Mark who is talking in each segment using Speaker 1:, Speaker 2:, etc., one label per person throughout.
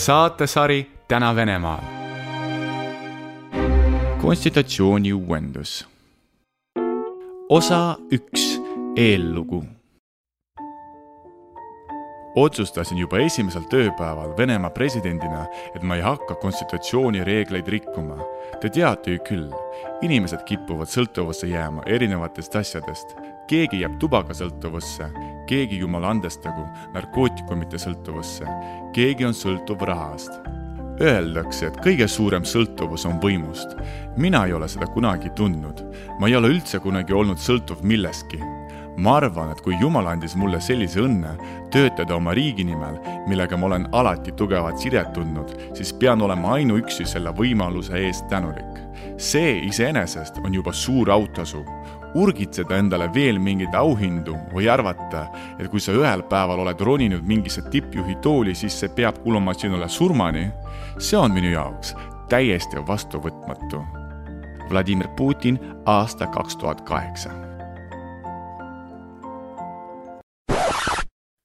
Speaker 1: saatesari Täna Venemaal. konstitutsiooni uuendus. osa üks, eellugu. otsustasin juba esimesel tööpäeval Venemaa presidendina, et ma ei hakka konstitutsiooni reegleid rikkuma. Te teate ju küll, inimesed kipuvad sõltuvusse jääma erinevatest asjadest keegi jääb tubakasõltuvusse, keegi jumala andestagu narkootikumite sõltuvusse, keegi on sõltuv rahast. Öeldakse, et kõige suurem sõltuvus on võimust. mina ei ole seda kunagi tundnud. ma ei ole üldse kunagi olnud sõltuv millestki. ma arvan, et kui Jumal andis mulle sellise õnne töötada oma riigi nimel, millega ma olen alati tugevat sidet tundnud, siis pean olema ainuüksi selle võimaluse eest tänulik. see iseenesest on juba suur autasu urgitseda endale veel mingeid auhindu või arvata, et kui sa ühel päeval oled roninud mingisse tippjuhi tooli, siis see peab kuluma sinule surmani, see on minu jaoks täiesti vastuvõtmatu. Vladimir Putin, aasta kaks tuhat kaheksa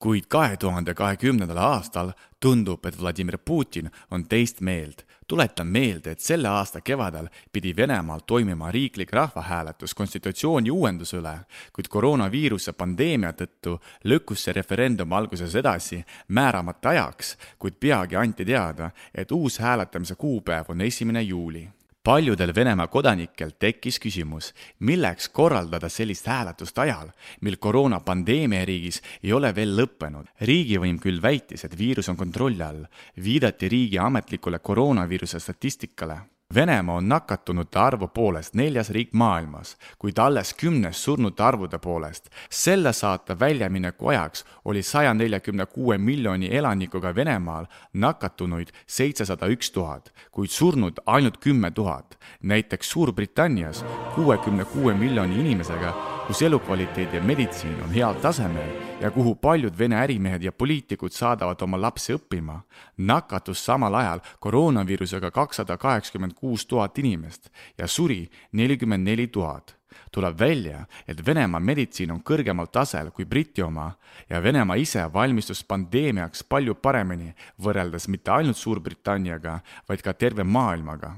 Speaker 1: kuid kahe tuhande kahekümnendal aastal tundub, et Vladimir Putin on teist meelt. Tuletan meelde, et selle aasta kevadel pidi Venemaal toimima riiklik rahvahääletus konstitutsiooni uuenduse üle, kuid koroonaviiruse pandeemia tõttu lükkus see referendum alguses edasi määramata ajaks, kuid peagi anti teada, et uus hääletamise kuupäev on esimene juuli paljudel Venemaa kodanikel tekkis küsimus, milleks korraldada sellist hääletust ajal, mil koroonapandeemia riigis ei ole veel lõppenud. riigivõim küll väitis, et viirus on kontrolli all, viidati riigi ametlikule koroonaviiruse statistikale Venemaa on nakatunute arvu poolest neljas riik maailmas, kuid alles kümnes surnute arvude poolest. selle saate väljamineku ajaks oli saja neljakümne kuue miljoni elanikuga Venemaal nakatunuid seitsesada üks tuhat, kuid surnud ainult kümme tuhat. näiteks Suurbritannias kuuekümne kuue miljoni inimesega kus elukvaliteet ja meditsiin on heal tasemel ja kuhu paljud Vene ärimehed ja poliitikud saadavad oma lapsi õppima, nakatus samal ajal koroonaviirusega kakssada kaheksakümmend kuus tuhat inimest ja suri nelikümmend neli tuhat. Tuleb välja, et Venemaa meditsiin on kõrgemal tasel kui Briti oma ja Venemaa ise valmistus pandeemiaks palju paremini võrreldes mitte ainult Suurbritanniaga, vaid ka terve maailmaga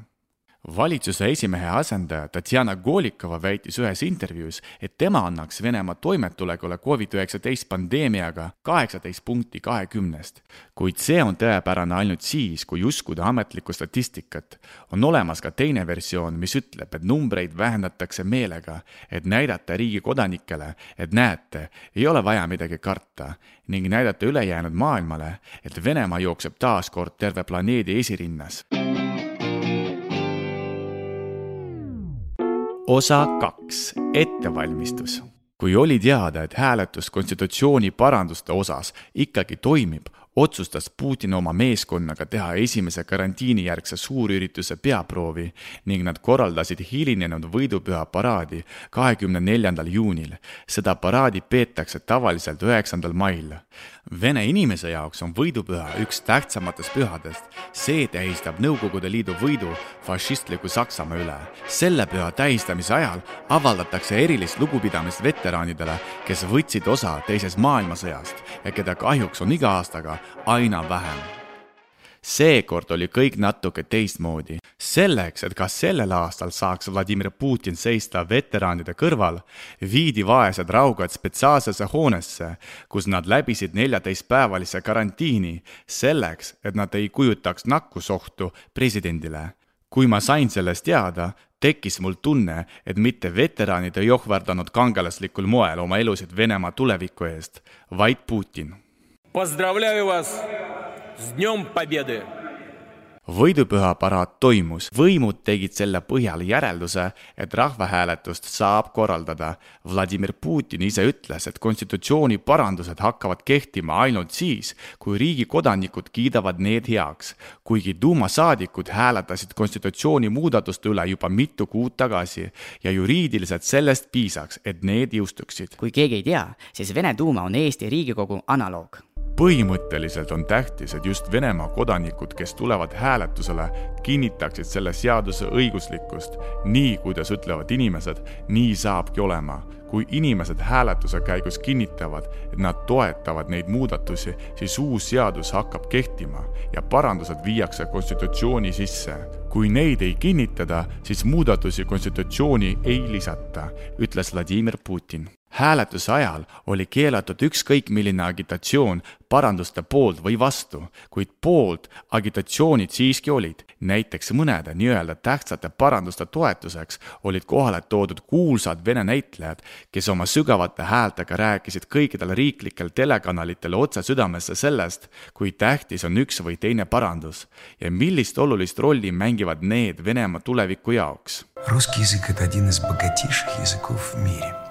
Speaker 1: valitsuse esimehe asendaja Tatjana Golikova väitis ühes intervjuus, et tema annaks Venemaa toimetulekule Covid-19 pandeemiaga kaheksateist punkti kahekümnest. kuid see on tõepärane ainult siis, kui uskuda ametlikku statistikat. on olemas ka teine versioon, mis ütleb, et numbreid vähendatakse meelega, et näidata riigi kodanikele, et näete, ei ole vaja midagi karta ning näidata ülejäänud maailmale, et Venemaa jookseb taas kord terve planeedi esirinnas osa kaks, ettevalmistus. kui oli teada, et hääletus konstitutsiooni paranduste osas ikkagi toimib, otsustas Putin oma meeskonnaga teha esimese karantiinijärgse suurürituse peaproovi ning nad korraldasid hilinenud võidupüha paraadi kahekümne neljandal juunil. seda paraadi peetakse tavaliselt üheksandal mail. Vene inimese jaoks on võidupüha üks tähtsamatest pühadest. see tähistab Nõukogude Liidu võidu fašistliku Saksamaa üle. selle püha tähistamise ajal avaldatakse erilist lugupidamist veteraanidele, kes võtsid osa teisest maailmasõjast ja keda kahjuks on iga aastaga aina vähem seekord oli kõik natuke teistmoodi. selleks, et ka sellel aastal saaks Vladimir Putin seista veteraanide kõrval, viidi vaesed raugad spetsiaalsesse hoonesse, kus nad läbisid neljateistpäevalise karantiini, selleks, et nad ei kujutaks nakkusohtu presidendile kui ma sain sellest teada, tekkis mul tunne, et mitte veteraanid ei ohverdanud kangelaslikul moel oma elusid Venemaa tuleviku eest, vaid Putin
Speaker 2: Поздравляю вас с Днем Победы!
Speaker 1: võidupüha paraad toimus, võimud tegid selle põhjal järelduse, et rahvahääletust saab korraldada. Vladimir Putin ise ütles, et konstitutsiooni parandused hakkavad kehtima ainult siis, kui riigi kodanikud kiidavad need heaks. kuigi Duma saadikud hääletasid konstitutsiooni muudatuste üle juba mitu kuud tagasi ja juriidiliselt sellest piisaks, et need jõustuksid.
Speaker 3: kui keegi ei tea, siis Vene Duuma on Eesti Riigikogu analoog
Speaker 1: põhimõtteliselt on tähtis, et just Venemaa kodanikud, kes tulevad hääletusele, kinnitaksid selle seaduse õiguslikkust. nii, kuidas ütlevad inimesed, nii saabki olema. kui inimesed hääletuse käigus kinnitavad, et nad toetavad neid muudatusi, siis uus seadus hakkab kehtima ja parandused viiakse konstitutsiooni sisse. kui neid ei kinnitada, siis muudatusi konstitutsiooni ei lisata, ütles Vladimir Putin hääletuse ajal oli keelatud ükskõik milline agitatsioon paranduste poolt või vastu, kuid poolt agitatsioonid siiski olid. näiteks mõnede nii-öelda tähtsate paranduste toetuseks olid kohale toodud kuulsad vene näitlejad, kes oma sügavate häältega rääkisid kõikidel riiklikel telekanalitel otse südamesse sellest, kui tähtis on üks või teine parandus ja millist olulist rolli mängivad need Venemaa tuleviku jaoks.
Speaker 4: Русский язык – это один из богатейших языков в мире.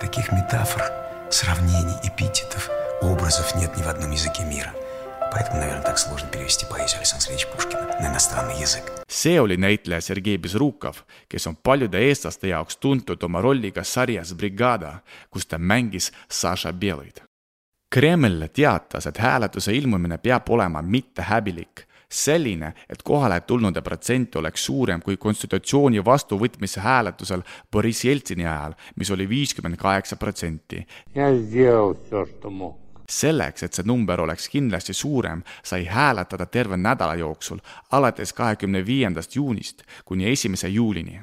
Speaker 4: Таких метафор, сравнений, эпитетов, образов нет ни в одном языке мира. Поэтому, наверное, так сложно перевести поэзию Александра Сергеевича Пушкина на иностранный язык.
Speaker 1: see oli näitleja Sergei Bezrukov, kes on paljude eestlaste jaoks tuntud oma rolliga sarjas Brigada, kus ta mängis Saša Beloid. Kreml teatas, et hääletuse ilmumine peab olema mittehäbilik selline, et kohale tulnute protsent oleks suurem kui konstitutsiooni vastuvõtmise hääletusel Boriss Jeltsini ajal, mis oli viiskümmend kaheksa protsenti. selleks, et see number oleks kindlasti suurem, sai hääletada terve nädala jooksul, alates kahekümne viiendast juunist kuni esimese juulini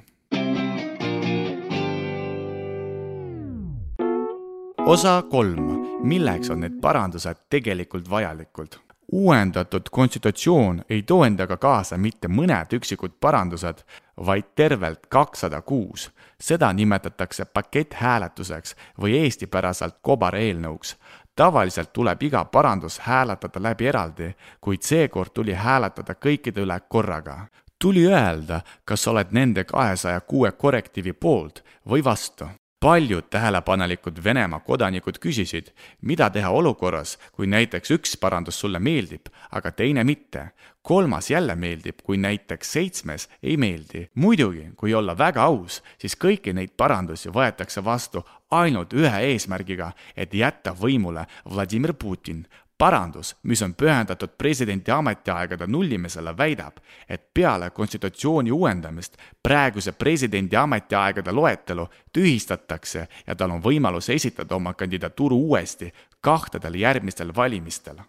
Speaker 1: osa kolm, milleks on need parandused tegelikult vajalikud? Uuendatud konstitutsioon ei too endaga kaasa mitte mõned üksikud parandused, vaid tervelt kakssada kuus. seda nimetatakse paketthääletuseks või eestipäraselt kobareelnõuks. tavaliselt tuleb iga parandus hääletada läbi eraldi, kuid seekord tuli hääletada kõikide üle korraga. tuli öelda, kas oled nende kahesaja kuue korrektiivi poolt või vastu paljud tähelepanelikud Venemaa kodanikud küsisid, mida teha olukorras, kui näiteks üks parandus sulle meeldib, aga teine mitte. kolmas jälle meeldib, kui näiteks seitsmes ei meeldi. muidugi, kui olla väga aus, siis kõiki neid parandusi võetakse vastu ainult ühe eesmärgiga, et jätta võimule Vladimir Putin, parandus, mis on pühendatud presidendi ametiaegade nullimisele, väidab, et peale konstitutsiooni uuendamist praeguse presidendi ametiaegade loetelu tühistatakse ja tal on võimalus esitada oma kandidatuur uuesti kahtedel järgmistel valimistel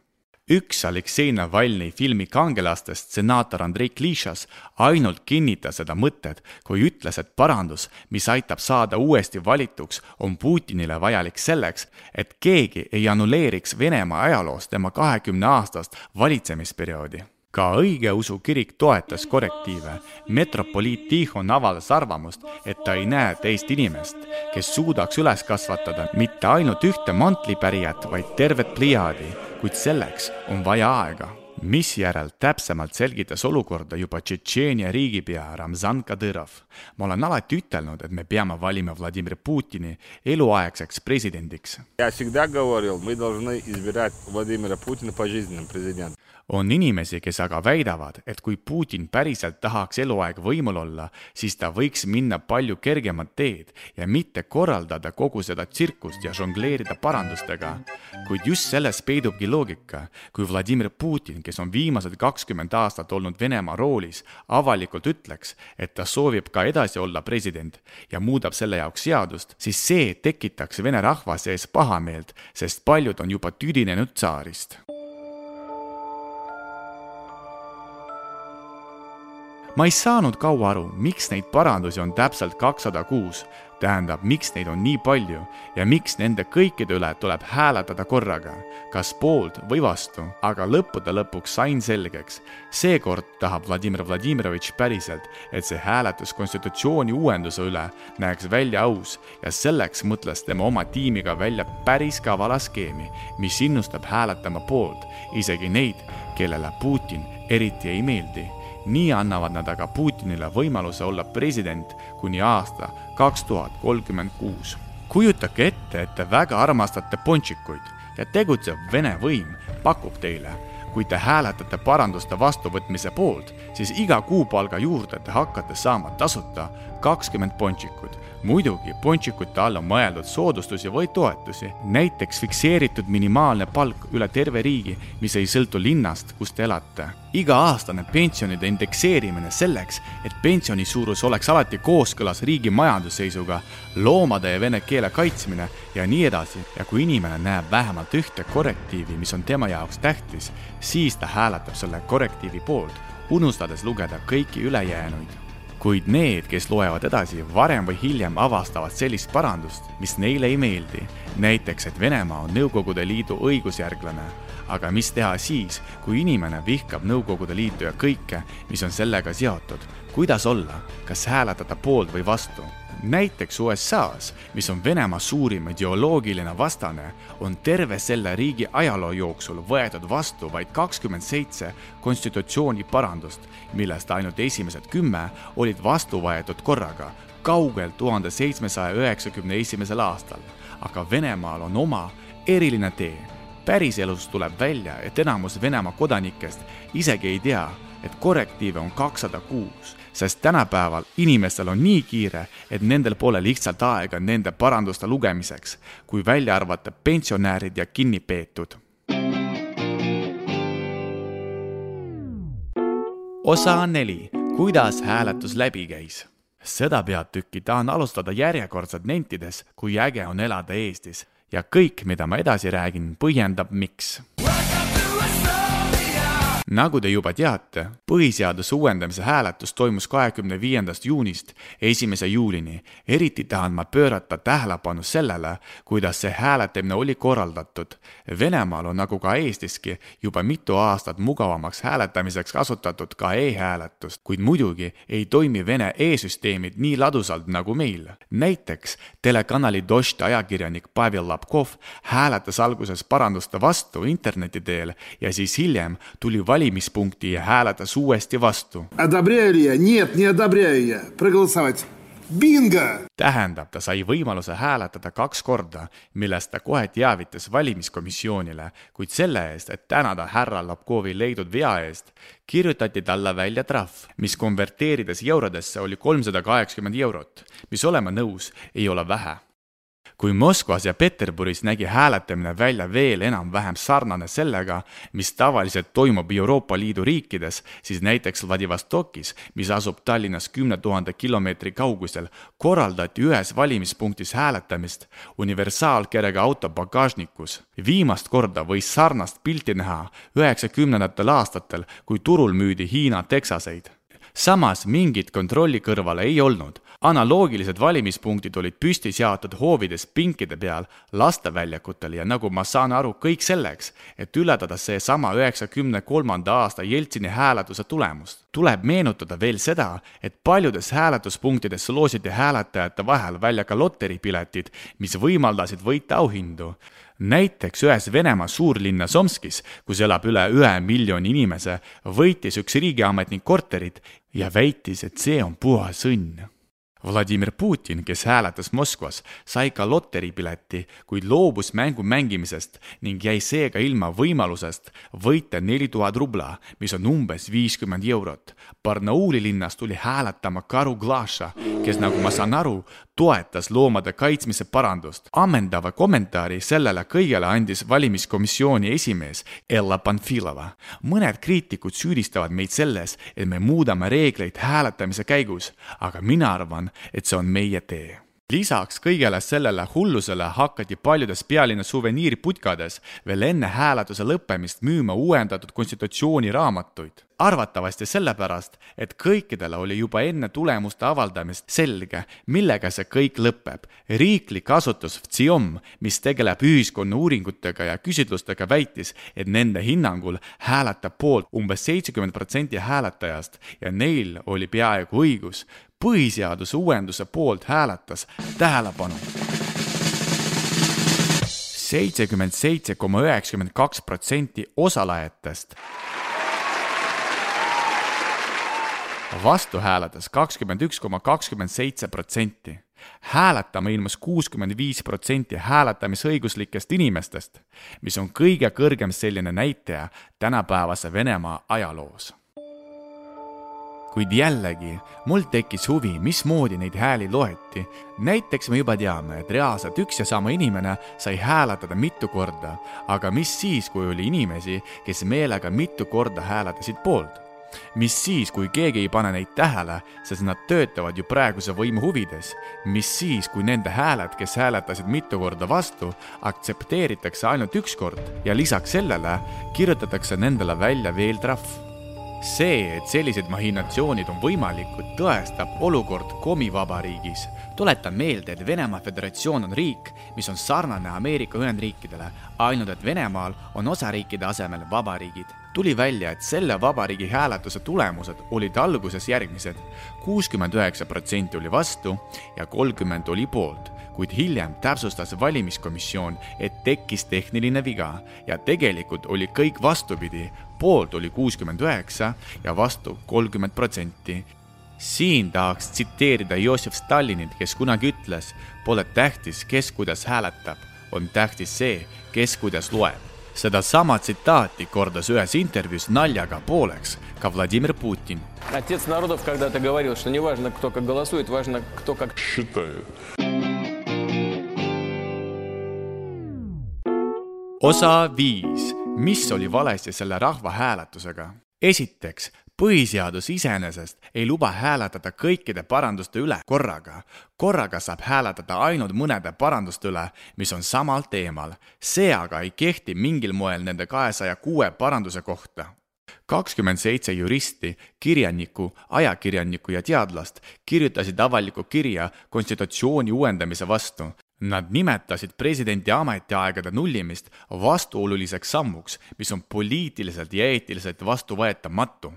Speaker 1: üks Aleksei Navalnõi filmi kangelastest, senaator Andrei Klišas, ainult kinnitas seda mõtet, kui ütles, et parandus, mis aitab saada uuesti valituks, on Putinile vajalik selleks, et keegi ei annuleeriks Venemaa ajaloos tema kahekümne aastast valitsemisperioodi ka õigeusu kirik toetas korrektiive. metropoliit Tihon avaldas arvamust, et ta ei näe teist inimest, kes suudaks üles kasvatada mitte ainult ühte mantlipärijat, vaid tervet pliaadi kuid selleks on vaja aega misjärel täpsemalt selgitas olukorda juba Tšetšeenia riigipea Ramzan Kadõrov. ma olen alati ütelnud, et me peame valima Vladimir Putini eluaegseks presidendiks on inimesi, kes aga väidavad, et kui Putin päriselt tahaks eluaeg võimul olla, siis ta võiks minna palju kergemat teed ja mitte korraldada kogu seda tsirkust ja žongleerida parandustega. kuid just selles peidubki loogika, kui Vladimir Putin, kes on viimased kakskümmend aastat olnud Venemaa roolis, avalikult ütleks, et ta soovib ka edasi olla president ja muudab selle jaoks seadust, siis see tekitaks vene rahva sees pahameelt, sest paljud on juba tüdinenud tsaarist ma ei saanud kaua aru, miks neid parandusi on täpselt kakssada kuus, tähendab, miks neid on nii palju ja miks nende kõikide üle tuleb hääletada korraga, kas poolt või vastu, aga lõppude lõpuks sain selgeks. seekord tahab Vladimir Vladimirovitš päriselt, et see hääletus konstitutsiooni uuenduse üle näeks välja aus ja selleks mõtles tema oma tiimiga välja päris kavala skeemi, mis innustab hääletama poolt, isegi neid, kellele Putin eriti ei meeldi nii annavad nad aga Putinile võimaluse olla president kuni aasta kaks tuhat kolmkümmend kuus. kujutage ette, et te väga armastate ponšikuid ja tegutsev Vene võim pakub teile, kui te hääletate paranduste vastuvõtmise poolt, siis iga kuupalga juurde te hakkate saama tasuta kakskümmend ponšikut muidugi ponšikute all on mõeldud soodustusi või toetusi, näiteks fikseeritud minimaalne palk üle terve riigi, mis ei sõltu linnast, kus te elate. iga-aastane pensionide indekseerimine selleks, et pensioni suurus oleks alati kooskõlas riigi majandusseisuga, loomade ja vene keele kaitsmine ja nii edasi. ja kui inimene näeb vähemalt ühte korrektiivi, mis on tema jaoks tähtis, siis ta hääletab selle korrektiivi poolt, unustades lugeda kõiki ülejäänuid kuid need, kes loevad edasi, varem või hiljem avastavad sellist parandust, mis neile ei meeldi. Näiteks, et Venemaa on Nõukogude Liidu õigusjärglane. aga mis teha siis, kui inimene vihkab Nõukogude Liitu ja kõike, mis on sellega seotud? kuidas olla, kas hääletada poolt või vastu? näiteks USA-s, mis on Venemaa suurim ideoloogiline vastane, on terve selle riigi ajaloo jooksul võetud vastu vaid kakskümmend seitse konstitutsiooni parandust, millest ainult esimesed kümme olid vastu võetud korraga, kaugelt tuhande seitsmesaja üheksakümne esimesel aastal. Aga Venemaal on oma eriline tee. päriselus tuleb välja, et enamus Venemaa kodanikest isegi ei tea, et korrektiive on kakssada kuus sest tänapäeval inimestel on nii kiire, et nendel pole lihtsalt aega nende paranduste lugemiseks, kui välja arvata pensionärid ja kinnipeetud. osa neli, kuidas hääletus läbi käis seda peatükki tahan alustada järjekordselt nentides, kui äge on elada Eestis. Ja kõik, mida ma edasi räägin, põhjendab, miks nagu te juba teate, põhiseaduse uuendamise hääletus toimus kahekümne viiendast juunist esimese juulini. eriti tahan ma pöörata tähelepanu sellele, kuidas see hääletamine oli korraldatud. Venemaal on nagu ka Eestiski juba mitu aastat mugavamaks hääletamiseks kasutatud ka e-hääletust, kuid muidugi ei toimi Vene e-süsteemid nii ladusalt nagu meil. näiteks telekanali Dožd ajakirjanik Pavel Lapkov hääletas alguses paranduste vastu interneti teel ja siis hiljem tuli valimispunkti ja hääletas uuesti vastu. Tähendab, ta sai võimaluse hääletada kaks korda, millest ta kohe teavitas valimiskomisjonile, kuid selle eest, et tänada härra Lapkovi leidnud vea eest, kirjutati talle välja trahv, mis konverteerides eurodesse oli kolmsada kaheksakümmend eurot, mis olema nõus, ei ole vähe kui Moskvas ja Peterburis nägi hääletamine välja veel enam-vähem sarnane sellega, mis tavaliselt toimub Euroopa Liidu riikides, siis näiteks Vladivostokis, mis asub Tallinnast kümne tuhande kilomeetri kaugusel, korraldati ühes valimispunktis hääletamist universaalkerega auto pagasnikus. viimast korda võis sarnast pilti näha üheksakümnendatel aastatel, kui turul müüdi Hiina teksaseid samas mingit kontrolli kõrvale ei olnud, analoogilised valimispunktid olid püsti seatud hoovides pinkide peal, lasteväljakutel ja nagu ma saan aru, kõik selleks, et ületada seesama üheksakümne kolmanda aasta Jeltsini hääletuse tulemust. tuleb meenutada veel seda, et paljudes hääletuspunktides loositi hääletajate vahel välja ka loteripiletid, mis võimaldasid võita auhindu näiteks ühes Venemaa suurlinnas Omskis, kus elab üle ühe miljoni inimese, võitis üks riigiametnik korterit ja väitis, et see on puhas õnn Vladimir Putin, kes hääletas Moskvas, sai ka loteripileti, kuid loobus mängu mängimisest ning jäi seega ilma võimalusest võita neli tuhat rubla, mis on umbes viiskümmend eurot. Barnauli linnas tuli hääletama Karu Glaša, kes, nagu ma saan aru, toetas loomade kaitsmise parandust. ammendava kommentaari sellele kõigele andis valimiskomisjoni esimees Ella Panfilova. mõned kriitikud süüdistavad meid selles, et me muudame reegleid hääletamise käigus, aga mina arvan, et see on meie tee lisaks kõigele sellele hullusele hakati paljudes pealinna suveniiriputkades veel enne hääletuse lõppemist müüma uuendatud konstitutsiooni raamatuid. Arvatavasti sellepärast, et kõikidele oli juba enne tulemuste avaldamist selge, millega see kõik lõpeb. riiklik asutus VTSIOM, mis tegeleb ühiskonna uuringutega ja küsitlustega, väitis, et nende hinnangul hääletab poolt umbes seitsekümmend protsenti hääletajast ja neil oli peaaegu õigus põhiseaduse uuenduse poolt hääletas, tähelepanu, seitsekümmend seitse koma üheksakümmend kaks protsenti osalejatest. Vastu hääletas kakskümmend üks koma kakskümmend seitse protsenti. hääletama ilmus kuuskümmend viis protsenti hääletamisõiguslikest inimestest, mis on kõige kõrgem selline näitaja tänapäevase Venemaa ajaloos kuid jällegi, mul tekkis huvi, mismoodi neid hääli loeti. näiteks me juba teame, et reaalselt üks ja sama inimene sai hääletada mitu korda, aga mis siis, kui oli inimesi, kes meelega mitu korda hääletasid poolt? Mis siis, kui keegi ei pane neid tähele, sest nad töötavad ju praeguse võimu huvides. mis siis, kui nende hääled, kes hääletasid mitu korda vastu, aktsepteeritakse ainult üks kord ja lisaks sellele kirjutatakse nendele välja veel trahv see, et sellised mahinatsioonid on võimalikud, tõestab olukord komivabariigis. tuletan meelde, et Venemaa Föderatsioon on riik, mis on sarnane Ameerika Ühendriikidele, ainult et Venemaal on osariikide asemel vabariigid. tuli välja, et selle vabariigi hääletuse tulemused olid alguses järgmised. kuuskümmend üheksa protsenti oli vastu ja kolmkümmend oli poolt kuid hiljem täpsustas valimiskomisjon, et tekkis tehniline viga ja tegelikult oli kõik vastupidi. poolt oli kuuskümmend üheksa ja vastu kolmkümmend protsenti. siin tahaks tsiteerida Joosef Stalinit, kes kunagi ütles, pole tähtis, kes kuidas hääletab, on tähtis see, kes kuidas loeb sedasama tsitaati kordas ühes intervjuus naljaga pooleks ka Vladimir Putin.
Speaker 2: Отец народов когда-то говорил, что не важно, кто как голосует, важно, кто как
Speaker 5: считает.
Speaker 1: Osa viis, mis oli valesti selle rahvahääletusega? esiteks, põhiseadus iseenesest ei luba hääletada kõikide paranduste üle korraga. korraga saab hääletada ainult mõnede paranduste üle, mis on samal teemal. see aga ei kehti mingil moel nende kahesaja kuue paranduse kohta kakskümmend seitse juristi, kirjanikku, ajakirjanikku ja teadlast kirjutasid avalikku kirja konstitutsiooni uuendamise vastu Nad nimetasid presidendi ametiaegade nullimist vastuoluliseks sammuks, mis on poliitiliselt ja eetiliselt vastuvõetamatu.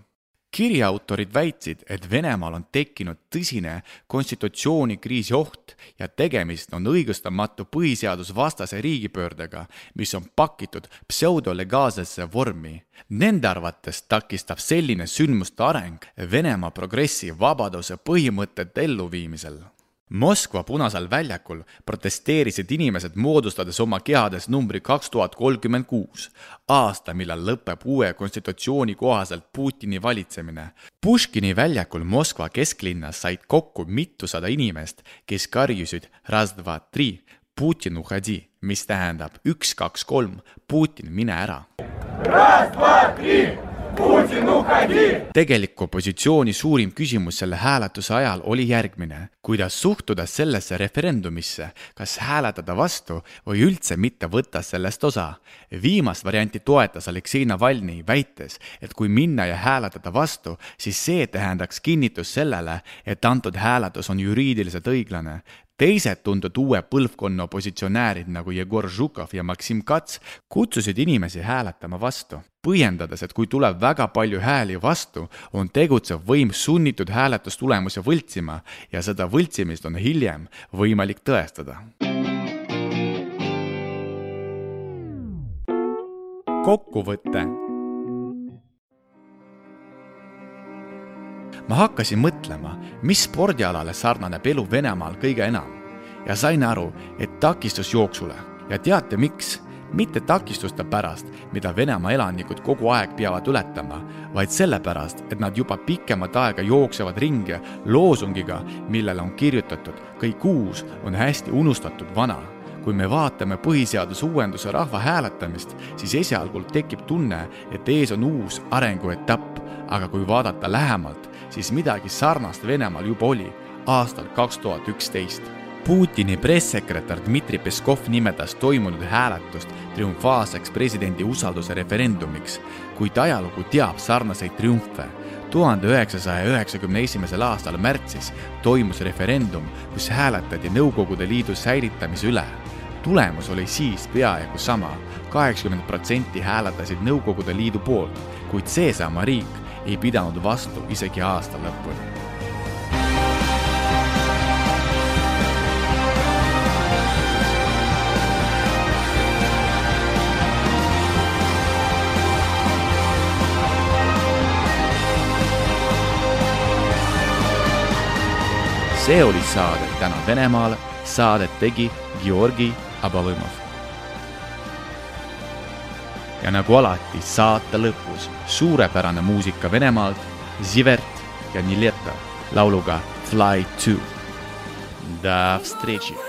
Speaker 1: kirja autorid väitsid, et Venemaal on tekkinud tõsine konstitutsioonikriisi oht ja tegemist on õigustamatu põhiseadusvastase riigipöördega, mis on pakitud pseudolegaalsesse vormi. Nende arvates takistab selline sündmuste areng Venemaa progressi vabaduse põhimõtete elluviimisel Moskva Punasel väljakul protesteerisid inimesed, moodustades oma kehades numbri kaks tuhat kolmkümmend kuus, aasta, millal lõpeb uue konstitutsiooni kohaselt Putini valitsemine. Puškini väljakul Moskva kesklinnas said kokku mitusada inimest, kes karjusid raz, dva, tri, Putin uhadi, mis tähendab üks, kaks, kolm, Putin, mine ära. raz, dva, tri tegeliku opositsiooni suurim küsimus selle hääletuse ajal oli järgmine. kuidas suhtuda sellesse referendumisse, kas hääletada vastu või üldse mitte võtta sellest osa? viimast varianti toetas Aleksei Navalnõi, väites, et kui minna ja hääletada vastu, siis see tähendaks kinnitust sellele, et antud hääletus on juriidiliselt õiglane teised tuntud uue põlvkonna opositsionäärid nagu Jegor Žukov ja Maksim Kats kutsusid inimesi hääletama vastu, põhjendades, et kui tuleb väga palju hääli vastu, on tegutsev võim sunnitud hääletustulemuse võltsima ja seda võltsimist on hiljem võimalik tõestada. kokkuvõte ma hakkasin mõtlema, mis spordialale sarnaneb elu Venemaal kõige enam. Ja sain aru, et takistus jooksule. Ja teate miks? mitte takistuste pärast, mida Venemaa elanikud kogu aeg peavad ületama, vaid sellepärast, et nad juba pikemat aega jooksevad ringi loosungiga, millele on kirjutatud kõik uus on hästi unustatud vana kui me vaatame põhiseaduse uuenduse rahvahääletamist, siis esialgul tekib tunne, et ees on uus arenguetapp, aga kui vaadata lähemalt, siis midagi sarnast Venemaal juba oli aastal kaks tuhat üksteist. Putini pressekretär Dmitri Peskov nimetas toimunud hääletust triumfaalseks presidendi usalduse referendumiks, kuid ajalugu teab sarnaseid triumfe. tuhande üheksasaja üheksakümne esimesel aastal märtsis toimus referendum, kus hääletati Nõukogude Liidu säilitamise üle. tulemus oli siis peaaegu sama, kaheksakümmend protsenti hääletasid Nõukogude Liidu poolt, kuid seesama riik ei pidanud vastu isegi aasta lõpuni. see oli saade Täna Venemaal, saadet tegi Georgi Abalõmov ja nagu alati saate lõpus suurepärane muusika Venemaalt, Zivert ja Niljeta lauluga Fly to. До встречи!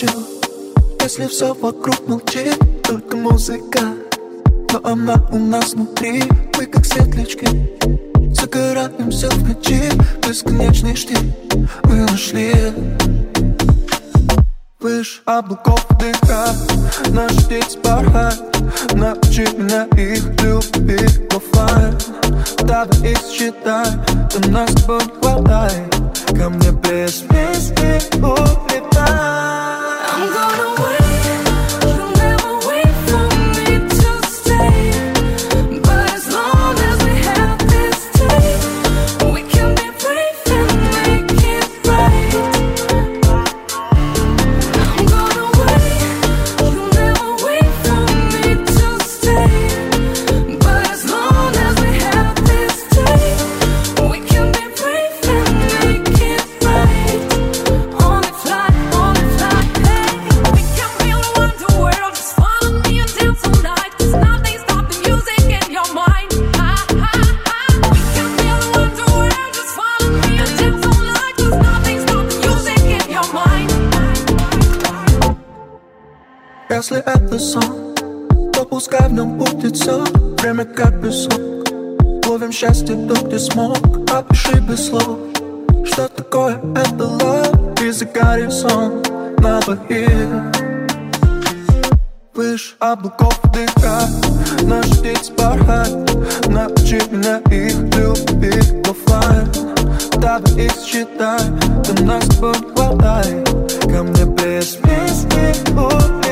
Speaker 6: хочу Если все вокруг молчит, только музыка. Но она у нас внутри, мы как светлячки. Загораемся в ночи, бесконечный штиль. Мы нашли Выше облаков дыха Наш птиц порхает Научи меня их любить Лофайн Давай их считай До нас с тобой не хватает. Ко мне без вести улетай что такое это love? И за горизонт на двоих Выше облаков дыха Наш птиц бархат Научи меня их любить. Лофлайн Давай их считай ты нас с тобой Ко мне без песни
Speaker 7: улиц